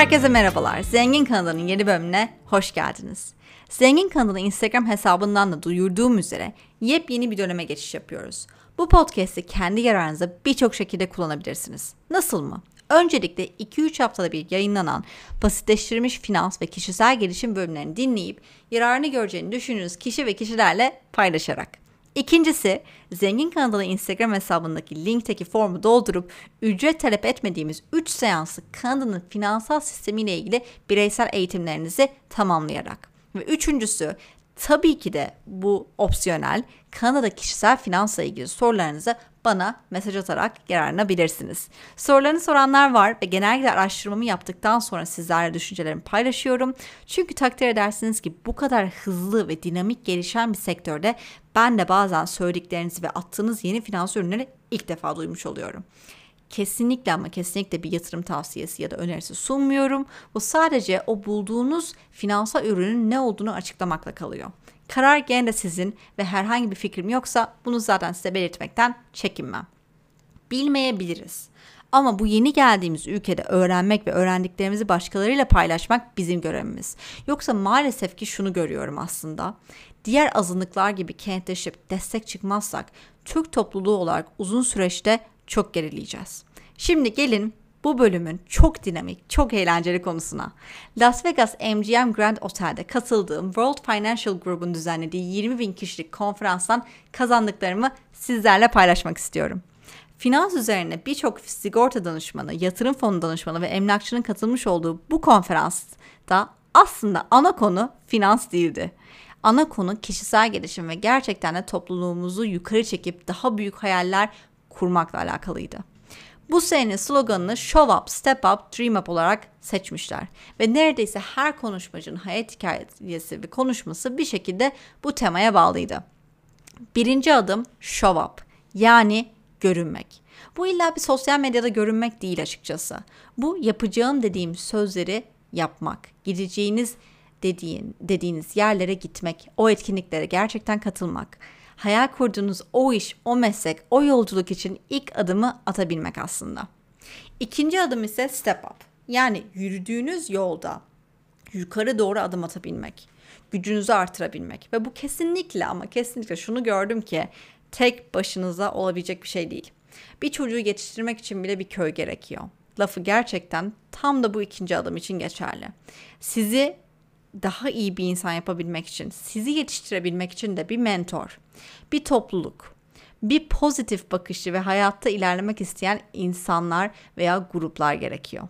Herkese merhabalar. Zengin kanalının yeni bölümüne hoş geldiniz. Zengin kanalı Instagram hesabından da duyurduğum üzere yepyeni bir döneme geçiş yapıyoruz. Bu podcast'i kendi yararınıza birçok şekilde kullanabilirsiniz. Nasıl mı? Öncelikle 2-3 haftada bir yayınlanan basitleştirilmiş finans ve kişisel gelişim bölümlerini dinleyip yararını göreceğini düşündüğünüz kişi ve kişilerle paylaşarak. İkincisi, Zengin kanalı Instagram hesabındaki linkteki formu doldurup ücret talep etmediğimiz 3 seanslı kanalın finansal sistemiyle ilgili bireysel eğitimlerinizi tamamlayarak. Ve üçüncüsü, tabii ki de bu opsiyonel Kanada kişisel finansla ilgili sorularınızı bana mesaj atarak yararlanabilirsiniz. Sorularını soranlar var ve genellikle araştırmamı yaptıktan sonra sizlerle düşüncelerimi paylaşıyorum. Çünkü takdir edersiniz ki bu kadar hızlı ve dinamik gelişen bir sektörde ben de bazen söylediklerinizi ve attığınız yeni finans ürünleri ilk defa duymuş oluyorum kesinlikle ama kesinlikle bir yatırım tavsiyesi ya da önerisi sunmuyorum. Bu sadece o bulduğunuz finansal ürünün ne olduğunu açıklamakla kalıyor. Karar gene de sizin ve herhangi bir fikrim yoksa bunu zaten size belirtmekten çekinmem. Bilmeyebiliriz. Ama bu yeni geldiğimiz ülkede öğrenmek ve öğrendiklerimizi başkalarıyla paylaşmak bizim görevimiz. Yoksa maalesef ki şunu görüyorum aslında. Diğer azınlıklar gibi kentleşip destek çıkmazsak Türk topluluğu olarak uzun süreçte çok gerileyeceğiz. Şimdi gelin bu bölümün çok dinamik, çok eğlenceli konusuna. Las Vegas MGM Grand Otel'de katıldığım World Financial Group'un düzenlediği 20 bin kişilik konferanstan kazandıklarımı sizlerle paylaşmak istiyorum. Finans üzerine birçok sigorta danışmanı, yatırım fonu danışmanı ve emlakçının katılmış olduğu bu konferansta aslında ana konu finans değildi. Ana konu kişisel gelişim ve gerçekten de topluluğumuzu yukarı çekip daha büyük hayaller kurmakla alakalıydı. Bu senenin sloganını Show Up, Step Up, Dream Up olarak seçmişler. Ve neredeyse her konuşmacının hayat hikayesi ve konuşması bir şekilde bu temaya bağlıydı. Birinci adım Show Up yani görünmek. Bu illa bir sosyal medyada görünmek değil açıkçası. Bu yapacağım dediğim sözleri yapmak, gideceğiniz dediğin, dediğiniz yerlere gitmek, o etkinliklere gerçekten katılmak hayal kurduğunuz o iş, o meslek, o yolculuk için ilk adımı atabilmek aslında. İkinci adım ise step up. Yani yürüdüğünüz yolda yukarı doğru adım atabilmek, gücünüzü artırabilmek ve bu kesinlikle ama kesinlikle şunu gördüm ki tek başınıza olabilecek bir şey değil. Bir çocuğu yetiştirmek için bile bir köy gerekiyor. Lafı gerçekten tam da bu ikinci adım için geçerli. Sizi daha iyi bir insan yapabilmek için, sizi yetiştirebilmek için de bir mentor, bir topluluk, bir pozitif bakışı ve hayatta ilerlemek isteyen insanlar veya gruplar gerekiyor.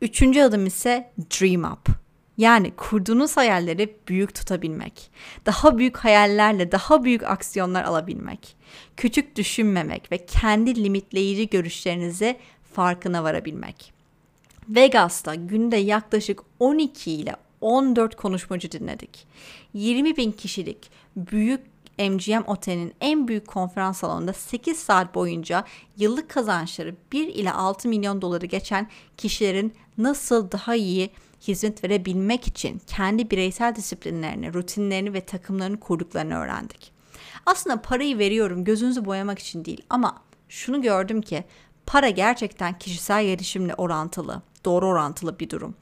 Üçüncü adım ise dream up. Yani kurduğunuz hayalleri büyük tutabilmek. Daha büyük hayallerle daha büyük aksiyonlar alabilmek. Küçük düşünmemek ve kendi limitleyici görüşlerinizi farkına varabilmek. Vegas'ta günde yaklaşık 12 ile 14 konuşmacı dinledik. 20 bin kişilik büyük MGM Otel'in en büyük konferans salonunda 8 saat boyunca yıllık kazançları 1 ile 6 milyon doları geçen kişilerin nasıl daha iyi hizmet verebilmek için kendi bireysel disiplinlerini, rutinlerini ve takımlarını kurduklarını öğrendik. Aslında parayı veriyorum gözünüzü boyamak için değil ama şunu gördüm ki para gerçekten kişisel gelişimle orantılı, doğru orantılı bir durum.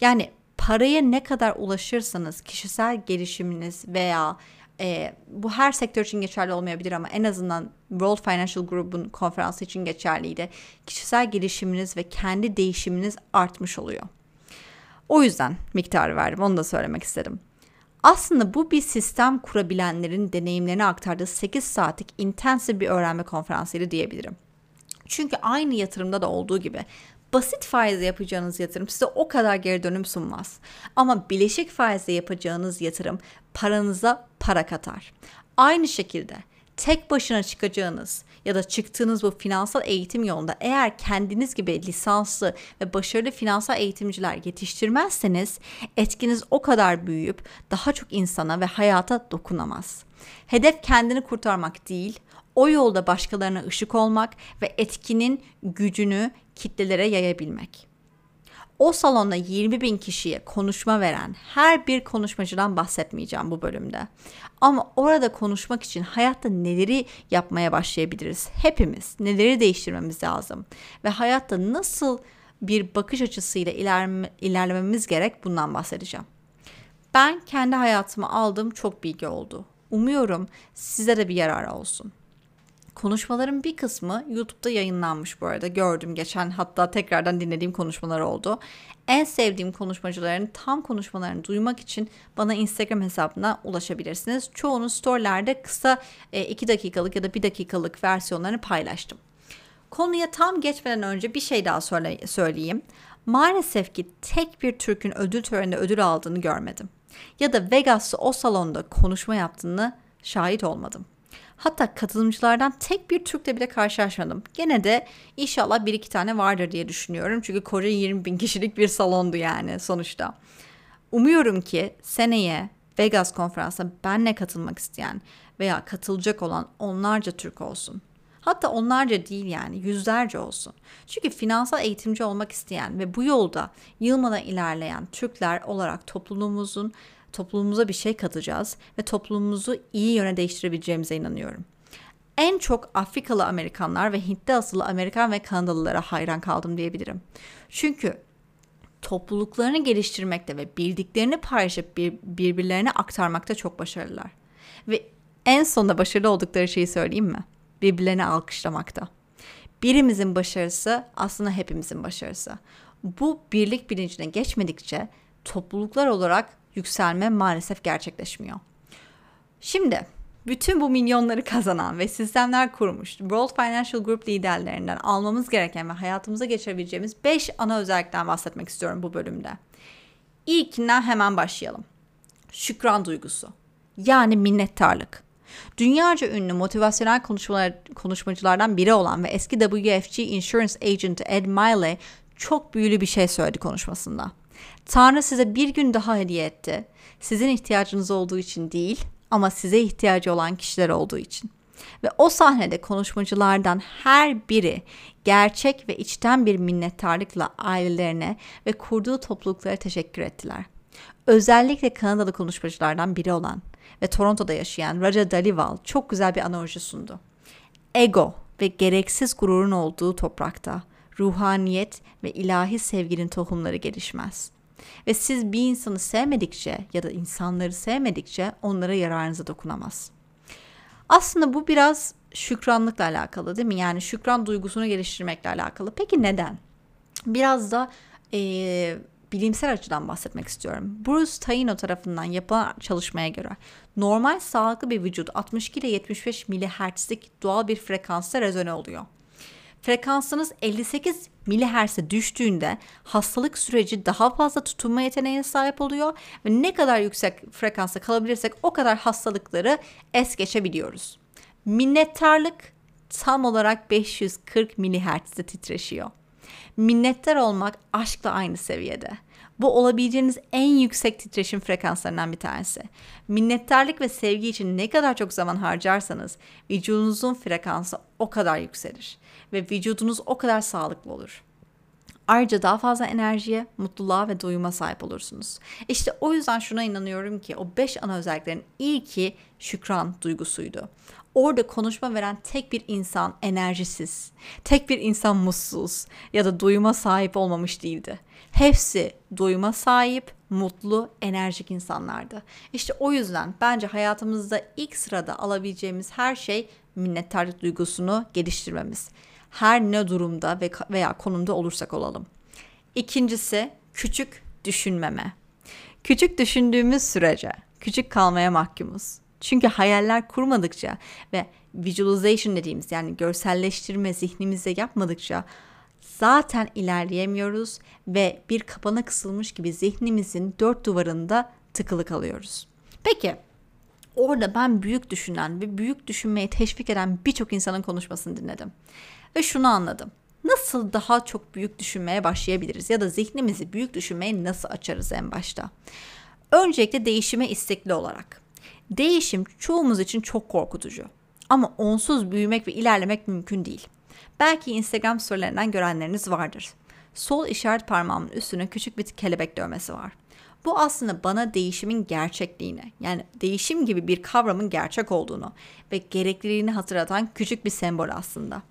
Yani paraya ne kadar ulaşırsanız kişisel gelişiminiz veya e, bu her sektör için geçerli olmayabilir ama en azından World Financial Group'un konferansı için geçerliydi. Kişisel gelişiminiz ve kendi değişiminiz artmış oluyor. O yüzden miktarı verdim. Onu da söylemek istedim. Aslında bu bir sistem kurabilenlerin deneyimlerini aktardığı 8 saatlik intensive bir öğrenme konferansıydı diyebilirim. Çünkü aynı yatırımda da olduğu gibi basit faizle yapacağınız yatırım size o kadar geri dönüm sunmaz. Ama bileşik faizle yapacağınız yatırım paranıza para katar. Aynı şekilde tek başına çıkacağınız ya da çıktığınız bu finansal eğitim yolunda eğer kendiniz gibi lisanslı ve başarılı finansal eğitimciler yetiştirmezseniz etkiniz o kadar büyüyüp daha çok insana ve hayata dokunamaz. Hedef kendini kurtarmak değil, o yolda başkalarına ışık olmak ve etkinin gücünü kitlelere yayabilmek. O salonda 20 bin kişiye konuşma veren her bir konuşmacıdan bahsetmeyeceğim bu bölümde. Ama orada konuşmak için hayatta neleri yapmaya başlayabiliriz? Hepimiz neleri değiştirmemiz lazım? Ve hayatta nasıl bir bakış açısıyla ilerleme, ilerlememiz gerek bundan bahsedeceğim. Ben kendi hayatıma aldığım çok bilgi oldu. Umuyorum size de bir yararı olsun. Konuşmaların bir kısmı YouTube'da yayınlanmış bu arada. Gördüm geçen hatta tekrardan dinlediğim konuşmalar oldu. En sevdiğim konuşmacıların tam konuşmalarını duymak için bana Instagram hesabına ulaşabilirsiniz. Çoğunun storylerde kısa 2 e, dakikalık ya da 1 dakikalık versiyonlarını paylaştım. Konuya tam geçmeden önce bir şey daha söyle, söyleyeyim. Maalesef ki tek bir Türk'ün ödül töreninde ödül aldığını görmedim. Ya da Vegas'ta o salonda konuşma yaptığını şahit olmadım. Hatta katılımcılardan tek bir Türk'le bile karşılaşmadım. Gene de inşallah bir iki tane vardır diye düşünüyorum. Çünkü Kore 20 bin kişilik bir salondu yani sonuçta. Umuyorum ki seneye Vegas konferansına benle katılmak isteyen veya katılacak olan onlarca Türk olsun. Hatta onlarca değil yani yüzlerce olsun. Çünkü finansal eğitimci olmak isteyen ve bu yolda yılmadan ilerleyen Türkler olarak toplumumuzun toplumumuza bir şey katacağız ve toplumumuzu iyi yöne değiştirebileceğimize inanıyorum. En çok Afrikalı Amerikanlar ve Hintli asıllı Amerikan ve Kanadalılara hayran kaldım diyebilirim. Çünkü topluluklarını geliştirmekte ve bildiklerini paylaşıp bir, birbirlerine aktarmakta çok başarılılar. Ve en sonunda başarılı oldukları şeyi söyleyeyim mi? Birbirlerini alkışlamakta. Birimizin başarısı aslında hepimizin başarısı. Bu birlik bilincine geçmedikçe topluluklar olarak yükselme maalesef gerçekleşmiyor. Şimdi bütün bu milyonları kazanan ve sistemler kurmuş World Financial Group liderlerinden almamız gereken ve hayatımıza geçirebileceğimiz 5 ana özellikten bahsetmek istiyorum bu bölümde. İlkinden hemen başlayalım. Şükran duygusu. Yani minnettarlık. Dünyaca ünlü motivasyonel konuşmalar, konuşmacılardan biri olan ve eski WFG Insurance Agent Ed Miley çok büyülü bir şey söyledi konuşmasında. Tanrı size bir gün daha hediye etti. Sizin ihtiyacınız olduğu için değil ama size ihtiyacı olan kişiler olduğu için. Ve o sahnede konuşmacılardan her biri gerçek ve içten bir minnettarlıkla ailelerine ve kurduğu topluluklara teşekkür ettiler. Özellikle Kanadalı konuşmacılardan biri olan ve Toronto'da yaşayan Raja Dalival çok güzel bir analoji sundu. Ego ve gereksiz gururun olduğu toprakta ruhaniyet ve ilahi sevginin tohumları gelişmez. Ve siz bir insanı sevmedikçe ya da insanları sevmedikçe onlara yararınıza dokunamaz. Aslında bu biraz şükranlıkla alakalı değil mi? Yani şükran duygusunu geliştirmekle alakalı. Peki neden? Biraz da e, bilimsel açıdan bahsetmek istiyorum. Bruce Taino tarafından yapılan çalışmaya göre normal sağlıklı bir vücut 62 ile 75 MHz'lik doğal bir frekansta rezone oluyor. Frekansınız 58 milihertz'e düştüğünde hastalık süreci daha fazla tutunma yeteneğine sahip oluyor ve ne kadar yüksek frekansa kalabilirsek o kadar hastalıkları es geçebiliyoruz. Minnettarlık tam olarak 540 milihertz'te titreşiyor. Minnettar olmak aşkla aynı seviyede. Bu olabileceğiniz en yüksek titreşim frekanslarından bir tanesi. Minnettarlık ve sevgi için ne kadar çok zaman harcarsanız vücudunuzun frekansı o kadar yükselir ve vücudunuz o kadar sağlıklı olur. Ayrıca daha fazla enerjiye, mutluluğa ve doyuma sahip olursunuz. İşte o yüzden şuna inanıyorum ki o beş ana özelliklerin ilki şükran duygusuydu. Orada konuşma veren tek bir insan enerjisiz, tek bir insan mutsuz ya da duyuma sahip olmamış değildi. Hepsi duyuma sahip, mutlu, enerjik insanlardı. İşte o yüzden bence hayatımızda ilk sırada alabileceğimiz her şey minnettarlık duygusunu geliştirmemiz. Her ne durumda veya konumda olursak olalım. İkincisi küçük düşünmeme. Küçük düşündüğümüz sürece küçük kalmaya mahkumuz. Çünkü hayaller kurmadıkça ve visualization dediğimiz yani görselleştirme zihnimizde yapmadıkça zaten ilerleyemiyoruz ve bir kapana kısılmış gibi zihnimizin dört duvarında tıkılı kalıyoruz. Peki orada ben büyük düşünen ve büyük düşünmeye teşvik eden birçok insanın konuşmasını dinledim. Ve şunu anladım. Nasıl daha çok büyük düşünmeye başlayabiliriz ya da zihnimizi büyük düşünmeye nasıl açarız en başta? Öncelikle değişime istekli olarak. Değişim çoğumuz için çok korkutucu. Ama onsuz büyümek ve ilerlemek mümkün değil. Belki Instagram storylerinden görenleriniz vardır. Sol işaret parmağımın üstüne küçük bir kelebek dövmesi var. Bu aslında bana değişimin gerçekliğini, yani değişim gibi bir kavramın gerçek olduğunu ve gerekliliğini hatırlatan küçük bir sembol aslında.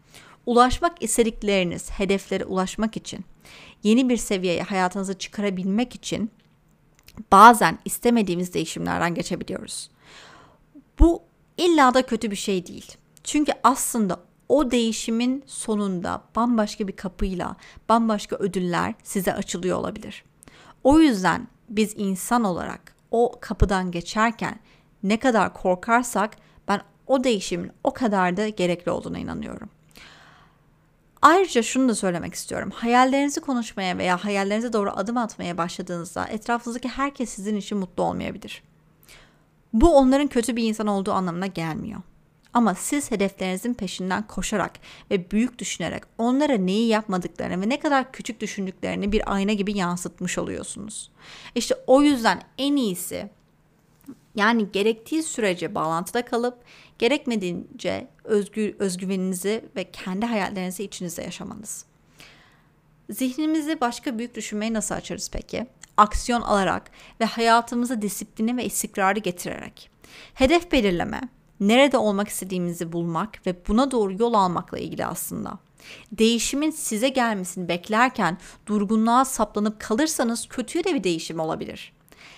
Ulaşmak istedikleriniz hedeflere ulaşmak için Yeni bir seviyeye hayatınızı çıkarabilmek için bazen istemediğimiz değişimlerden geçebiliyoruz. Bu illa da kötü bir şey değil. Çünkü aslında o değişimin sonunda bambaşka bir kapıyla bambaşka ödüller size açılıyor olabilir. O yüzden biz insan olarak o kapıdan geçerken ne kadar korkarsak ben o değişimin o kadar da gerekli olduğuna inanıyorum. Ayrıca şunu da söylemek istiyorum. Hayallerinizi konuşmaya veya hayallerinize doğru adım atmaya başladığınızda etrafınızdaki herkes sizin için mutlu olmayabilir. Bu onların kötü bir insan olduğu anlamına gelmiyor. Ama siz hedeflerinizin peşinden koşarak ve büyük düşünerek onlara neyi yapmadıklarını ve ne kadar küçük düşündüklerini bir ayna gibi yansıtmış oluyorsunuz. İşte o yüzden en iyisi yani gerektiği sürece bağlantıda kalıp gerekmediğince özgür, özgüveninizi ve kendi hayallerinizi içinizde yaşamanız. Zihnimizi başka büyük düşünmeyi nasıl açarız peki? Aksiyon alarak ve hayatımıza disiplini ve istikrarı getirerek. Hedef belirleme, nerede olmak istediğimizi bulmak ve buna doğru yol almakla ilgili aslında. Değişimin size gelmesini beklerken durgunluğa saplanıp kalırsanız kötüye de bir değişim olabilir.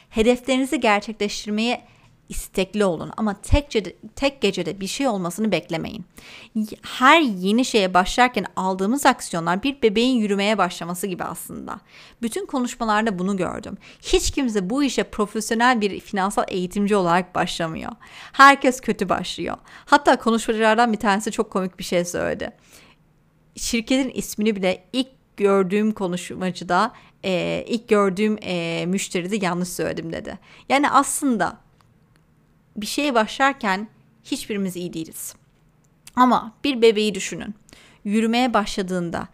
Hedeflerinizi gerçekleştirmeye istekli olun ama tek, tek gecede bir şey olmasını beklemeyin. Her yeni şeye başlarken aldığımız aksiyonlar bir bebeğin yürümeye başlaması gibi aslında. Bütün konuşmalarda bunu gördüm. Hiç kimse bu işe profesyonel bir finansal eğitimci olarak başlamıyor. Herkes kötü başlıyor. Hatta konuşmacılardan bir tanesi çok komik bir şey söyledi. Şirketin ismini bile ilk gördüğüm konuşmacıda e, ilk gördüğüm e, müşteride yanlış söyledim dedi. Yani aslında bir şeye başlarken hiçbirimiz iyi değiliz. Ama bir bebeği düşünün. Yürümeye başladığında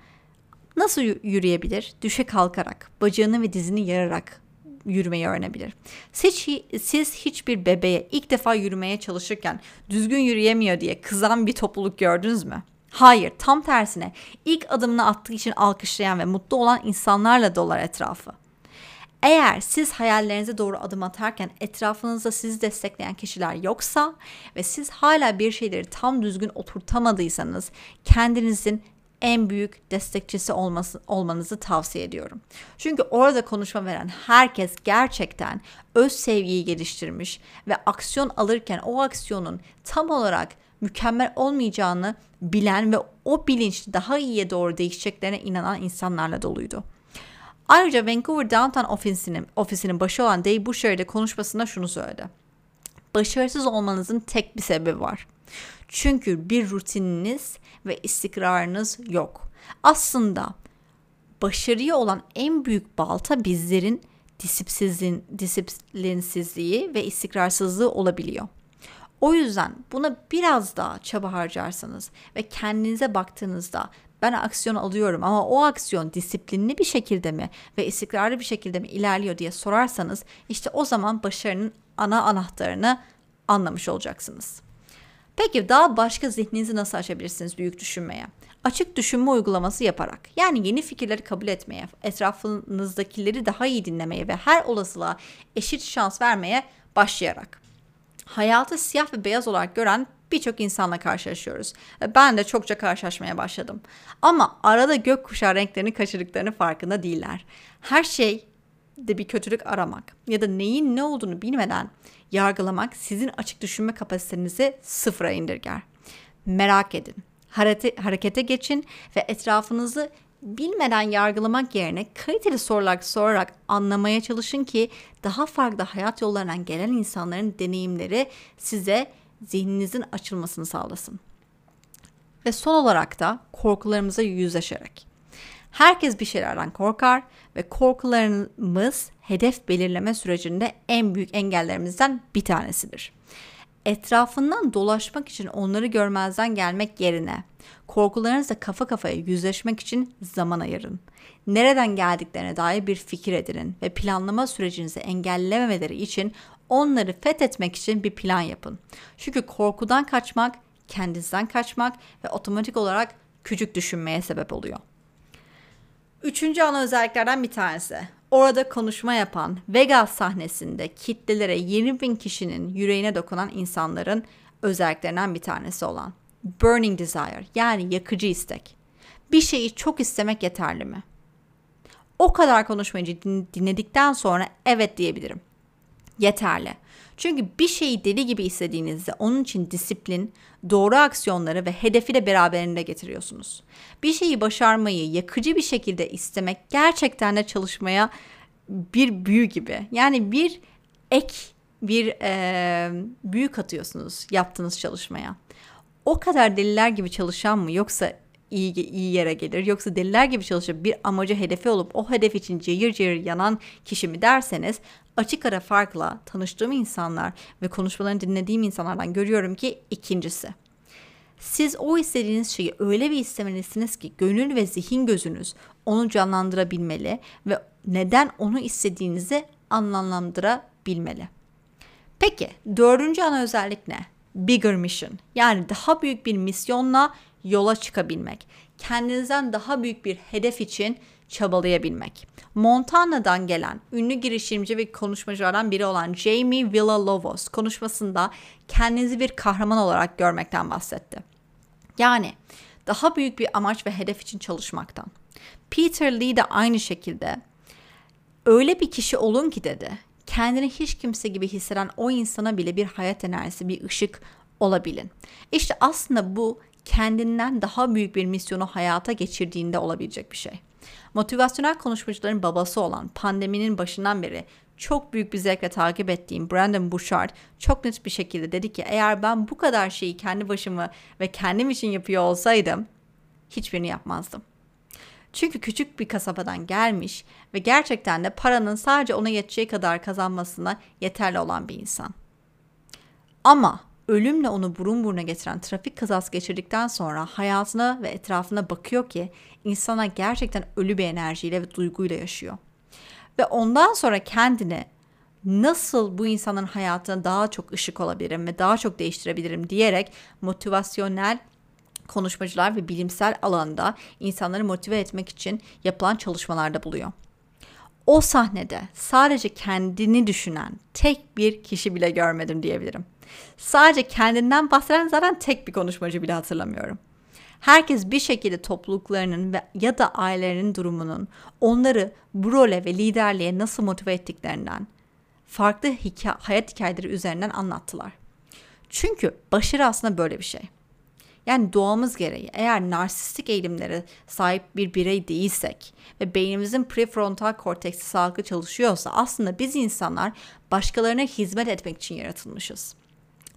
nasıl yürüyebilir? Düşe kalkarak, bacağını ve dizini yararak yürümeyi öğrenebilir. Siz, siz hiçbir bebeğe ilk defa yürümeye çalışırken düzgün yürüyemiyor diye kızan bir topluluk gördünüz mü? Hayır, tam tersine ilk adımını attığı için alkışlayan ve mutlu olan insanlarla dolar etrafı. Eğer siz hayallerinize doğru adım atarken etrafınızda sizi destekleyen kişiler yoksa ve siz hala bir şeyleri tam düzgün oturtamadıysanız kendinizin en büyük destekçisi olması, olmanızı tavsiye ediyorum. Çünkü orada konuşma veren herkes gerçekten öz sevgiyi geliştirmiş ve aksiyon alırken o aksiyonun tam olarak mükemmel olmayacağını bilen ve o bilinç daha iyiye doğru değişeceklerine inanan insanlarla doluydu. Ayrıca Vancouver Downtown ofisinin, ofisinin başı olan Dave Boucher konuşmasında şunu söyledi. Başarısız olmanızın tek bir sebebi var. Çünkü bir rutininiz ve istikrarınız yok. Aslında başarıya olan en büyük balta bizlerin disiplinsizliği ve istikrarsızlığı olabiliyor. O yüzden buna biraz daha çaba harcarsanız ve kendinize baktığınızda ben aksiyon alıyorum ama o aksiyon disiplinli bir şekilde mi ve istikrarlı bir şekilde mi ilerliyor diye sorarsanız işte o zaman başarının ana anahtarını anlamış olacaksınız. Peki daha başka zihninizi nasıl açabilirsiniz büyük düşünmeye? Açık düşünme uygulaması yaparak yani yeni fikirleri kabul etmeye, etrafınızdakileri daha iyi dinlemeye ve her olasılığa eşit şans vermeye başlayarak. Hayatı siyah ve beyaz olarak gören birçok insanla karşılaşıyoruz. Ben de çokça karşılaşmaya başladım. Ama arada gökkuşağı renklerini kaçırdıklarını farkında değiller. Her şey de bir kötülük aramak ya da neyin ne olduğunu bilmeden yargılamak sizin açık düşünme kapasitenizi sıfıra indirger. Merak edin, harekete geçin ve etrafınızı bilmeden yargılamak yerine kaliteli sorular sorarak anlamaya çalışın ki daha farklı hayat yollarından gelen insanların deneyimleri size zihninizin açılmasını sağlasın. Ve son olarak da korkularımıza yüzleşerek. Herkes bir şeylerden korkar ve korkularımız hedef belirleme sürecinde en büyük engellerimizden bir tanesidir. Etrafından dolaşmak için onları görmezden gelmek yerine korkularınızla kafa kafaya yüzleşmek için zaman ayırın. Nereden geldiklerine dair bir fikir edinin ve planlama sürecinizi engellememeleri için onları fethetmek için bir plan yapın. Çünkü korkudan kaçmak, kendinizden kaçmak ve otomatik olarak küçük düşünmeye sebep oluyor. Üçüncü ana özelliklerden bir tanesi. Orada konuşma yapan Vegas sahnesinde kitlelere 20 bin kişinin yüreğine dokunan insanların özelliklerinden bir tanesi olan burning desire yani yakıcı istek. Bir şeyi çok istemek yeterli mi? O kadar konuşmayı dinledikten sonra evet diyebilirim. Yeterli. Çünkü bir şeyi deli gibi istediğinizde onun için disiplin, doğru aksiyonları ve hedefi de beraberinde getiriyorsunuz. Bir şeyi başarmayı yakıcı bir şekilde istemek gerçekten de çalışmaya bir büyü gibi. Yani bir ek, bir e, büyü katıyorsunuz yaptığınız çalışmaya. O kadar deliler gibi çalışan mı yoksa iyi, iyi yere gelir yoksa deliler gibi çalışıp bir amacı hedefi olup o hedef için cayır cayır yanan kişi mi derseniz açık ara farkla tanıştığım insanlar ve konuşmalarını dinlediğim insanlardan görüyorum ki ikincisi. Siz o istediğiniz şeyi öyle bir istemelisiniz ki gönül ve zihin gözünüz onu canlandırabilmeli ve neden onu istediğinizi anlamlandırabilmeli. Peki dördüncü ana özellik ne? Bigger mission yani daha büyük bir misyonla yola çıkabilmek. Kendinizden daha büyük bir hedef için çabalayabilmek. Montana'dan gelen ünlü girişimci ve konuşmacılardan biri olan Jamie Villalobos konuşmasında kendinizi bir kahraman olarak görmekten bahsetti. Yani daha büyük bir amaç ve hedef için çalışmaktan. Peter Lee de aynı şekilde öyle bir kişi olun ki dedi. Kendini hiç kimse gibi hisseden o insana bile bir hayat enerjisi, bir ışık olabilin. İşte aslında bu kendinden daha büyük bir misyonu hayata geçirdiğinde olabilecek bir şey. Motivasyonel konuşmacıların babası olan pandeminin başından beri çok büyük bir zevkle takip ettiğim Brandon Bouchard çok net bir şekilde dedi ki eğer ben bu kadar şeyi kendi başımı ve kendim için yapıyor olsaydım hiçbirini yapmazdım. Çünkü küçük bir kasabadan gelmiş ve gerçekten de paranın sadece ona yeteceği kadar kazanmasına yeterli olan bir insan. Ama ölümle onu burun buruna getiren trafik kazası geçirdikten sonra hayatına ve etrafına bakıyor ki insana gerçekten ölü bir enerjiyle ve duyguyla yaşıyor. Ve ondan sonra kendini nasıl bu insanın hayatına daha çok ışık olabilirim ve daha çok değiştirebilirim diyerek motivasyonel konuşmacılar ve bilimsel alanda insanları motive etmek için yapılan çalışmalarda buluyor. O sahnede sadece kendini düşünen tek bir kişi bile görmedim diyebilirim. Sadece kendinden bahseden zaten tek bir konuşmacı bile hatırlamıyorum. Herkes bir şekilde topluluklarının ve ya da ailelerinin durumunun onları bu role ve liderliğe nasıl motive ettiklerinden, farklı hikaye, hayat hikayeleri üzerinden anlattılar. Çünkü başarı aslında böyle bir şey. Yani doğamız gereği eğer narsistik eğilimlere sahip bir birey değilsek ve beynimizin prefrontal korteksi sağlıklı çalışıyorsa aslında biz insanlar başkalarına hizmet etmek için yaratılmışız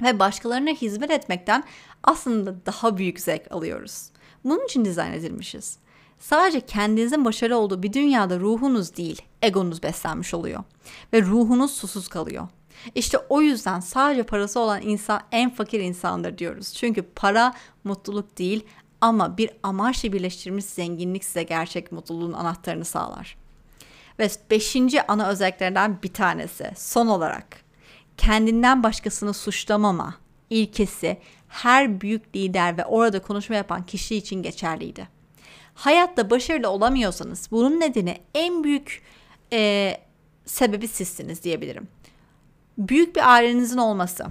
ve başkalarına hizmet etmekten aslında daha büyük zevk alıyoruz. Bunun için dizayn edilmişiz. Sadece kendinizin başarılı olduğu bir dünyada ruhunuz değil, egonuz beslenmiş oluyor ve ruhunuz susuz kalıyor. İşte o yüzden sadece parası olan insan en fakir insandır diyoruz. Çünkü para mutluluk değil ama bir amaçla birleştirilmiş zenginlik size gerçek mutluluğun anahtarını sağlar. Ve beşinci ana özelliklerinden bir tanesi son olarak kendinden başkasını suçlamama ilkesi her büyük lider ve orada konuşma yapan kişi için geçerliydi. Hayatta başarılı olamıyorsanız bunun nedeni en büyük e, sebebi sizsiniz diyebilirim. Büyük bir ailenizin olması,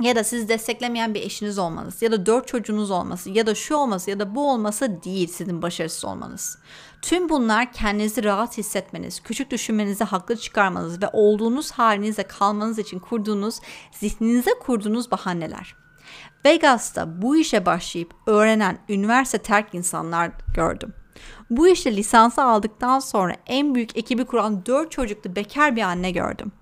ya da sizi desteklemeyen bir eşiniz olmanız ya da dört çocuğunuz olması ya da şu olması ya da bu olması değil sizin başarısız olmanız. Tüm bunlar kendinizi rahat hissetmeniz, küçük düşünmenizi haklı çıkarmanız ve olduğunuz halinizde kalmanız için kurduğunuz, zihninize kurduğunuz bahaneler. Vegas'ta bu işe başlayıp öğrenen üniversite terk insanlar gördüm. Bu işte lisansı aldıktan sonra en büyük ekibi kuran dört çocuklu bekar bir anne gördüm.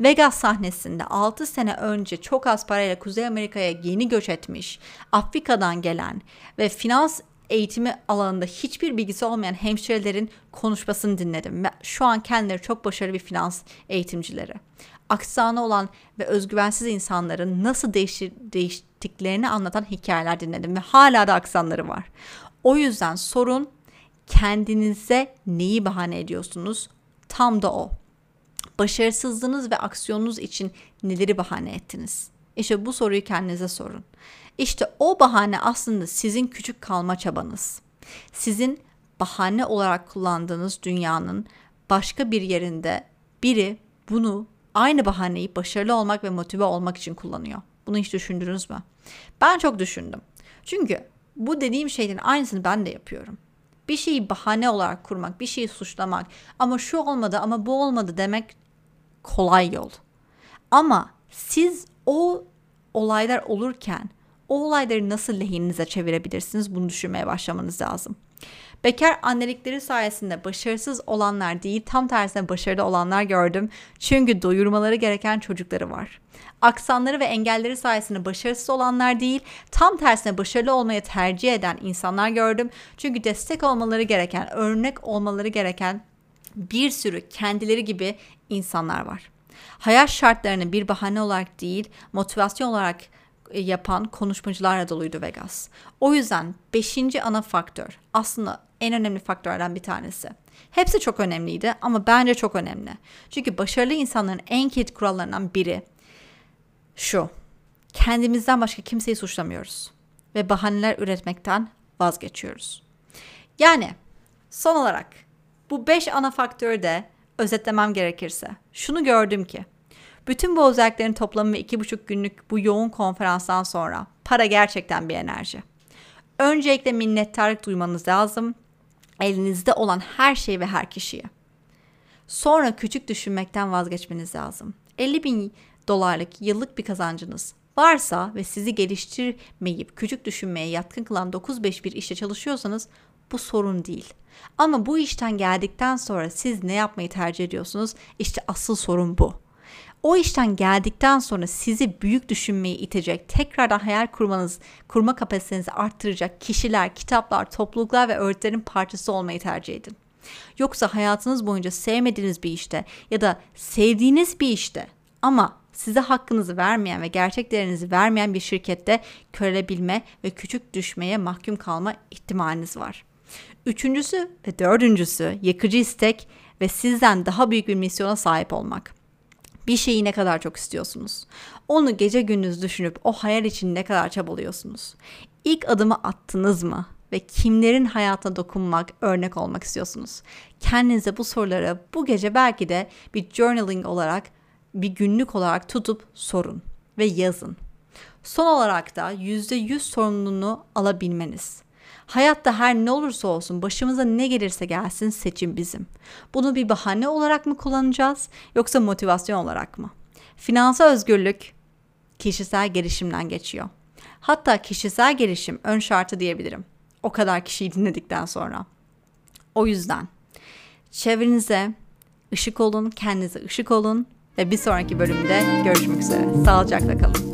Vegas sahnesinde 6 sene önce çok az parayla Kuzey Amerika'ya yeni göç etmiş, Afrika'dan gelen ve finans eğitimi alanında hiçbir bilgisi olmayan hemşirelerin konuşmasını dinledim ve şu an kendileri çok başarılı bir finans eğitimcileri. Aksanı olan ve özgüvensiz insanların nasıl değiştir, değiştiklerini anlatan hikayeler dinledim ve hala da aksanları var. O yüzden sorun kendinize neyi bahane ediyorsunuz? Tam da o. Başarısızlığınız ve aksiyonunuz için neleri bahane ettiniz? İşte bu soruyu kendinize sorun. İşte o bahane aslında sizin küçük kalma çabanız. Sizin bahane olarak kullandığınız dünyanın başka bir yerinde biri bunu aynı bahaneyi başarılı olmak ve motive olmak için kullanıyor. Bunu hiç düşündünüz mü? Ben çok düşündüm. Çünkü bu dediğim şeylerin aynısını ben de yapıyorum. Bir şeyi bahane olarak kurmak, bir şeyi suçlamak ama şu olmadı ama bu olmadı demek kolay yol. Ama siz o olaylar olurken o olayları nasıl lehinize çevirebilirsiniz bunu düşünmeye başlamanız lazım. Bekar annelikleri sayesinde başarısız olanlar değil tam tersine başarılı olanlar gördüm. Çünkü doyurmaları gereken çocukları var. Aksanları ve engelleri sayesinde başarısız olanlar değil tam tersine başarılı olmayı tercih eden insanlar gördüm. Çünkü destek olmaları gereken, örnek olmaları gereken bir sürü kendileri gibi insanlar var. Hayat şartlarını bir bahane olarak değil, motivasyon olarak e, yapan konuşmacılarla doluydu Vegas. O yüzden beşinci ana faktör aslında en önemli faktörlerden bir tanesi. Hepsi çok önemliydi ama bence çok önemli. Çünkü başarılı insanların en kilit kurallarından biri şu. Kendimizden başka kimseyi suçlamıyoruz ve bahaneler üretmekten vazgeçiyoruz. Yani son olarak bu beş ana faktörü de özetlemem gerekirse şunu gördüm ki bütün bu özelliklerin toplamı ve iki buçuk günlük bu yoğun konferanstan sonra para gerçekten bir enerji. Öncelikle minnettarlık duymanız lazım. Elinizde olan her şey ve her kişiye. Sonra küçük düşünmekten vazgeçmeniz lazım. 50 bin dolarlık yıllık bir kazancınız varsa ve sizi geliştirmeyip küçük düşünmeye yatkın kılan 9-5 bir işte çalışıyorsanız bu sorun değil. Ama bu işten geldikten sonra siz ne yapmayı tercih ediyorsunuz? İşte asıl sorun bu. O işten geldikten sonra sizi büyük düşünmeyi itecek, tekrardan hayal kurmanız, kurma kapasitenizi arttıracak kişiler, kitaplar, topluluklar ve öğretilerin parçası olmayı tercih edin. Yoksa hayatınız boyunca sevmediğiniz bir işte ya da sevdiğiniz bir işte ama size hakkınızı vermeyen ve gerçek değerinizi vermeyen bir şirkette körelebilme ve küçük düşmeye mahkum kalma ihtimaliniz var. Üçüncüsü ve dördüncüsü yıkıcı istek ve sizden daha büyük bir misyona sahip olmak. Bir şeyi ne kadar çok istiyorsunuz? Onu gece gündüz düşünüp o hayal için ne kadar çabalıyorsunuz? İlk adımı attınız mı? Ve kimlerin hayatına dokunmak, örnek olmak istiyorsunuz? Kendinize bu soruları bu gece belki de bir journaling olarak, bir günlük olarak tutup sorun ve yazın. Son olarak da %100 sorumluluğunu alabilmeniz. Hayatta her ne olursa olsun başımıza ne gelirse gelsin seçim bizim. Bunu bir bahane olarak mı kullanacağız yoksa motivasyon olarak mı? Finansal özgürlük kişisel gelişimden geçiyor. Hatta kişisel gelişim ön şartı diyebilirim. O kadar kişiyi dinledikten sonra. O yüzden çevrenize ışık olun, kendinize ışık olun ve bir sonraki bölümde görüşmek üzere. Sağlıcakla kalın.